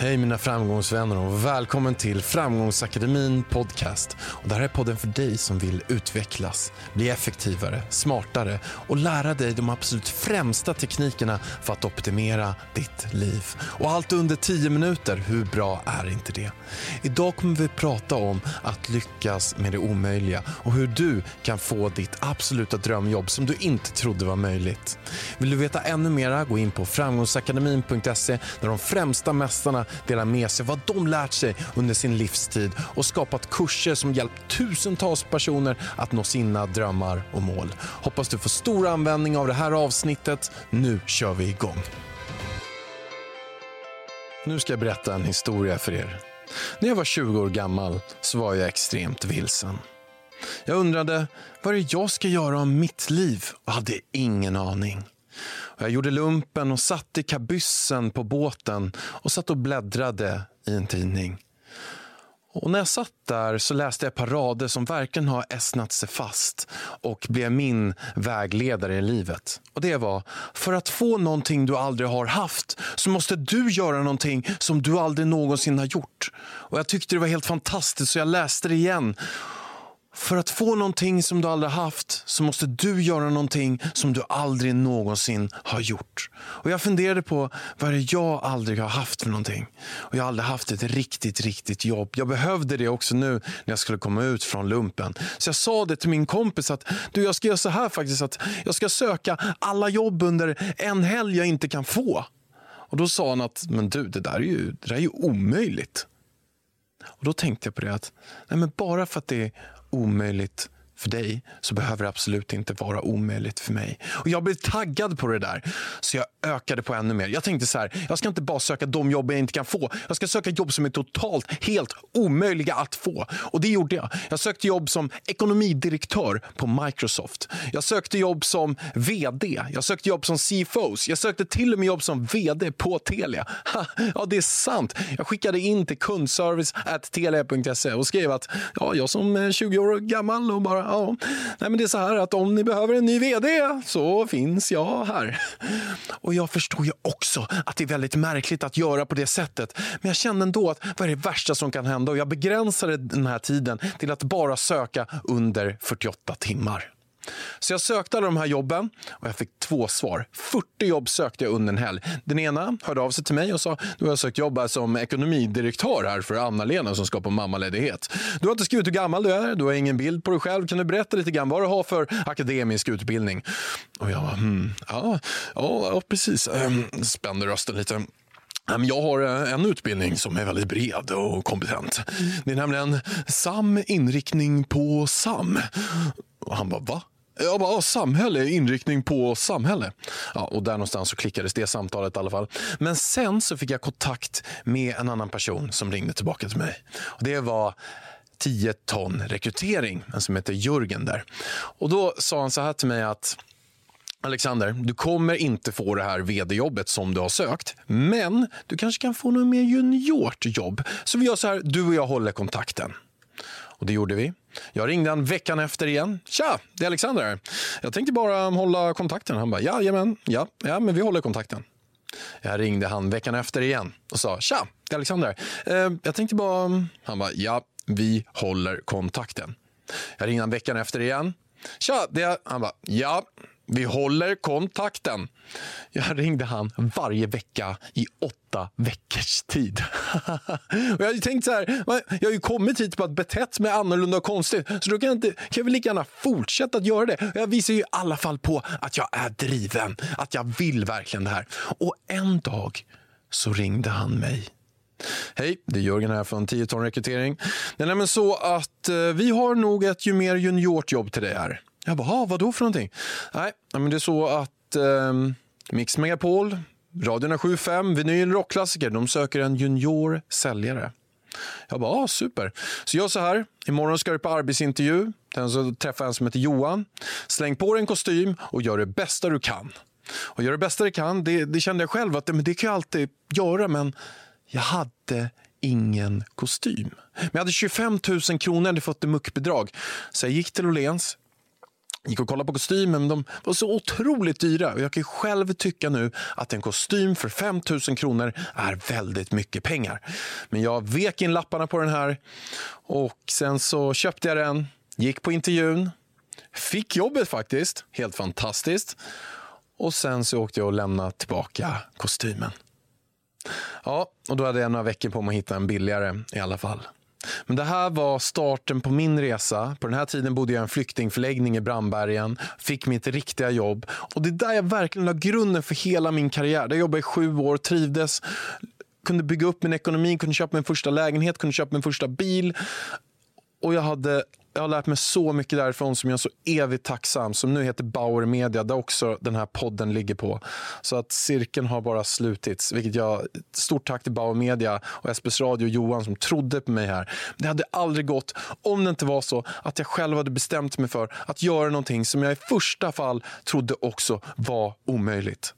Hej mina framgångsvänner och välkommen till Framgångsakademin podcast. Och det här är podden för dig som vill utvecklas, bli effektivare, smartare och lära dig de absolut främsta teknikerna för att optimera ditt liv. Och allt under 10 minuter, hur bra är inte det? Idag kommer vi prata om att lyckas med det omöjliga och hur du kan få ditt absoluta drömjobb som du inte trodde var möjligt. Vill du veta ännu mera, gå in på framgångsakademin.se där de främsta mästarna delar med sig vad de lärt sig under sin livstid och skapat kurser som hjälpt tusentals personer att nå sina drömmar och mål. Hoppas du får stor användning av det här avsnittet. Nu kör vi igång. Nu ska jag berätta en historia för er. När jag var 20 år gammal så var jag extremt vilsen. Jag undrade vad det är jag ska göra om mitt liv och hade ingen aning. Jag gjorde lumpen och satt i kabyssen på båten och satt och bläddrade i en tidning. Och när jag satt där så läste jag ett par rader som verkligen har äsnat sig fast och blev min vägledare i livet. Och det var, för att få någonting du aldrig har haft så måste du göra någonting som du aldrig någonsin har gjort. Och jag tyckte det var helt fantastiskt så jag läste det igen. För att få någonting som du aldrig haft så måste du göra någonting som du aldrig någonsin har gjort. Och Jag funderade på vad det jag aldrig har haft för någonting. Och Jag har aldrig haft ett riktigt, riktigt jobb. Jag behövde det också nu när jag skulle komma ut från lumpen. Så jag sa det till min kompis att du, jag ska göra så här faktiskt. att Jag ska söka alla jobb under en helg jag inte kan få. Och Då sa han att men du, det där är ju, det där är ju omöjligt. Och Då tänkte jag på det att nej men bara för att det är omöjligt för dig så behöver det absolut inte vara omöjligt för mig. Och Jag blev taggad på det där, så jag ökade på ännu mer. Jag tänkte så här, jag ska inte bara söka de jobb jag inte kan få. Jag ska söka jobb som är totalt helt omöjliga att få. Och det gjorde jag. Jag sökte jobb som ekonomidirektör på Microsoft. Jag sökte jobb som vd. Jag sökte jobb som CFOs. Jag sökte till och med jobb som vd på Telia. ja, det är sant. Jag skickade in till kundservice.telia.se och skrev att ja, jag som 20 år gammal och bara ja, nej men det är så här att om ni behöver en ny vd så finns jag här. Och jag förstår ju också att det är väldigt märkligt att göra på det sättet. Men jag kände ändå att vad är det värsta som kan hända? Och jag begränsade den här tiden till att bara söka under 48 timmar. Så jag sökte alla de här jobben och jag fick två svar. 40 jobb sökte jag under en helg. Den ena hörde av sig till mig och sa du har sökt jobb som ekonomidirektör här för Anna-Lena som ska på mammaledighet. Du har inte skrivit hur gammal du är, du har ingen bild på dig själv. Kan du berätta lite grann vad du har för akademisk utbildning? Och jag hmm, ja, ja, precis. Ehm, Spände rösten lite. Ehm, jag har eh, en utbildning som är väldigt bred och kompetent. Det är nämligen SAM inriktning på SAM. Och han bara, va? Jag bara, samhälle, inriktning på samhälle. Ja, och där någonstans så klickades det samtalet i alla fall. Men sen så fick jag kontakt med en annan person som ringde tillbaka till mig. Och det var 10 ton rekrytering, en som heter Jörgen där. Och då sa han så här till mig att Alexander, du kommer inte få det här vd-jobbet som du har sökt. Men du kanske kan få något mer juniort jobb. Så vi gör så här, du och jag håller kontakten. Och det gjorde vi. Jag ringde han veckan efter igen. Tja, det är Alexander här. Jag tänkte bara hålla kontakten. Han bara, jajamän, ja, ja, men vi håller kontakten. Jag ringde han veckan efter igen och sa, tja, det är Alexander. Eh, jag tänkte bara... Han bara, ja, vi håller kontakten. Jag ringde han veckan efter igen. Tja, det är... Han bara, ja, vi håller kontakten. Jag ringde han varje vecka i åtta veckors tid. och jag tänkt så här, jag har ju kommit hit på att betett mig annorlunda och konstigt, så då kan jag, inte, kan jag väl lika gärna fortsätta att göra det. Jag visar ju i alla fall på att jag är driven, att jag vill verkligen det här. Och en dag så ringde han mig. Hej, det är Jörgen här från 10 ton rekrytering. Det är nämligen så att eh, vi har nog ett ju mer juniort jobb till dig här. Jag bara, vad då för någonting? Nej, men det är så att eh, Mix Megapol, Radion 75, Vinyl Rockklassiker. De söker en junior säljare. Jag bara, ah, super. Så gör så här, imorgon ska du på arbetsintervju. den så träffa en som heter Johan. Släng på dig en kostym och gör det bästa du kan. Och gör det bästa du kan, det, det kände jag själv att det, men det kan jag alltid göra, men jag hade ingen kostym. Men jag hade 25 000 kronor, jag hade fått ett muckbidrag. Så jag gick till Åhléns, gick och kollade på kostymen, men de var så otroligt dyra. Och jag kan själv tycka nu att en kostym för 5 000 kronor är väldigt mycket pengar. Men jag vek in lapparna på den här och sen så köpte jag den, gick på intervjun, fick jobbet faktiskt, helt fantastiskt. Och sen så åkte jag och lämnade tillbaka kostymen. Ja, och då hade jag några veckor på mig att hitta en billigare i alla fall. Men det här var starten på min resa. På den här tiden bodde jag i en flyktingförläggning i Brandbergen, fick mitt riktiga jobb. Och det är där jag verkligen la grunden för hela min karriär. Där jag jobbade i sju år, trivdes, kunde bygga upp min ekonomi, kunde köpa min första lägenhet, kunde köpa min första bil. Och jag hade jag har lärt mig så mycket därifrån som jag är så evigt tacksam. Som nu heter Bauer Media, där också den här podden ligger på. Så att cirkeln har bara slutits. Vilket jag, stort tack till Bauer Media och SBS Radio och Johan som trodde på mig här. Det hade aldrig gått om det inte var så att jag själv hade bestämt mig för att göra någonting som jag i första fall trodde också var omöjligt.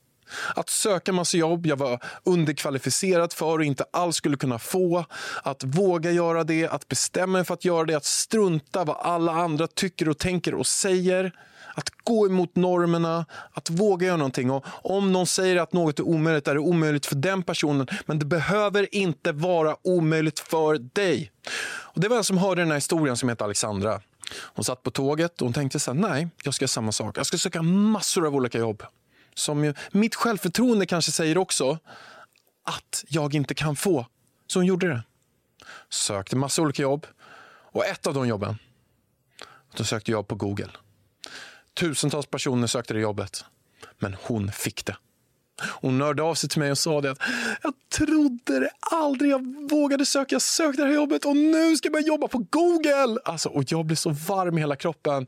Att söka massa jobb jag var underkvalificerad för och inte alls skulle kunna få. Att våga göra det, att bestämma mig för att göra det, att strunta vad alla andra tycker och tänker och säger. Att gå emot normerna, att våga göra någonting. Och om någon säger att något är omöjligt är det omöjligt för den personen. Men det behöver inte vara omöjligt för dig. Och det var en som hörde den här historien som heter Alexandra. Hon satt på tåget och hon tänkte så här, nej, jag ska göra samma sak. Jag ska söka massor av olika jobb som ju, mitt självförtroende kanske säger också att jag inte kan få. Så hon gjorde det. Sökte massa olika jobb. Och ett av de jobben, då sökte jag på Google. Tusentals personer sökte det jobbet. Men hon fick det. Hon hörde av sig till mig och sa det att jag trodde det aldrig jag vågade söka. Jag sökte det här jobbet och nu ska jag börja jobba på Google. Alltså, och jag blir så varm i hela kroppen.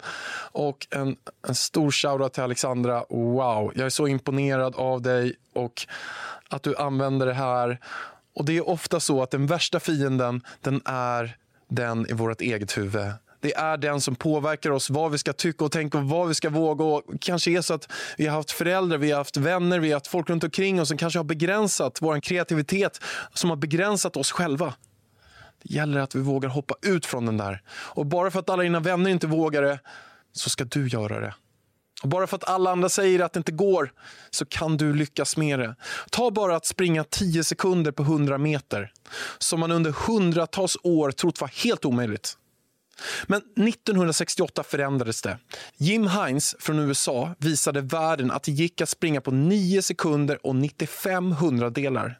Och en, en stor shoutout till Alexandra. Wow, jag är så imponerad av dig och att du använder det här. Och det är ofta så att den värsta fienden, den är den i vårt eget huvud. Det är den som påverkar oss, vad vi ska tycka och tänka och vad vi ska våga. Och kanske är så att vi har haft föräldrar, vi har haft vänner, vi har haft folk runt omkring oss som kanske har begränsat vår kreativitet, som har begränsat oss själva. Det gäller att vi vågar hoppa ut från den där. Och bara för att alla dina vänner inte vågar det, så ska du göra det. Och bara för att alla andra säger att det inte går, så kan du lyckas med det. Ta bara att springa 10 sekunder på 100 meter, som man under hundratals år trott var helt omöjligt. Men 1968 förändrades det. Jim Hines från USA visade världen att det gick att springa på 9 sekunder och 95 hundradelar.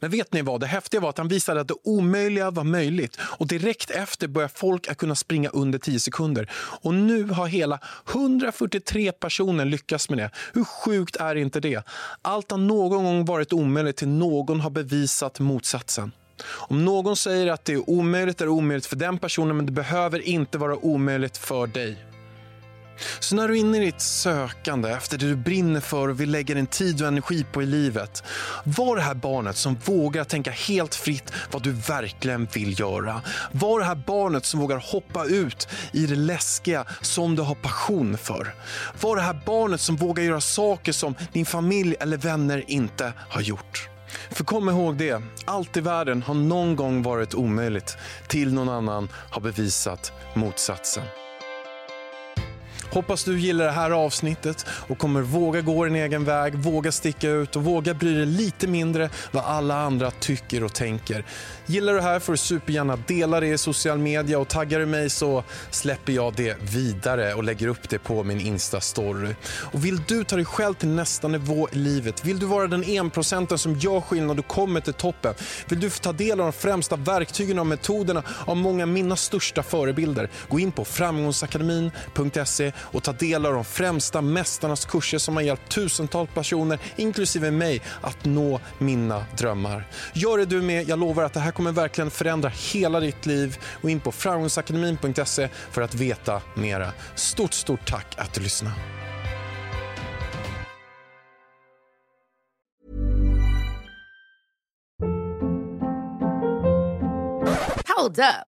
Men vet ni vad? Det häftiga var att han visade att det omöjliga var möjligt. Och direkt efter började folk att kunna springa under 10 sekunder. Och nu har hela 143 personer lyckats med det. Hur sjukt är inte det? Allt har någon gång varit omöjligt till någon har bevisat motsatsen. Om någon säger att det är omöjligt är det omöjligt för den personen men det behöver inte vara omöjligt för dig. Så när du är inne i ditt sökande efter det du brinner för och vill lägga din tid och energi på i livet. Var det här barnet som vågar tänka helt fritt vad du verkligen vill göra. Var det här barnet som vågar hoppa ut i det läskiga som du har passion för. Var det här barnet som vågar göra saker som din familj eller vänner inte har gjort. För kom ihåg det, allt i världen har någon gång varit omöjligt till någon annan har bevisat motsatsen. Hoppas du gillar det här avsnittet och kommer våga gå din egen väg, våga sticka ut och våga bry dig lite mindre vad alla andra tycker och tänker. Gillar du det här får du supergärna dela det i social media och taggar du mig så släpper jag det vidare och lägger upp det på min Insta-story. Och vill du ta dig själv till nästa nivå i livet, vill du vara den enprocenten som gör skillnad och kommer till toppen, vill du få ta del av de främsta verktygen och metoderna av många av mina största förebilder, gå in på framgångsakademin.se och ta del av de främsta mästarnas kurser som har hjälpt tusentals personer, inklusive mig, att nå mina drömmar. Gör det du med. Jag lovar att det här kommer verkligen förändra hela ditt liv. Gå in på framgångsakademin.se för att veta mera. Stort, stort tack att du lyssnade.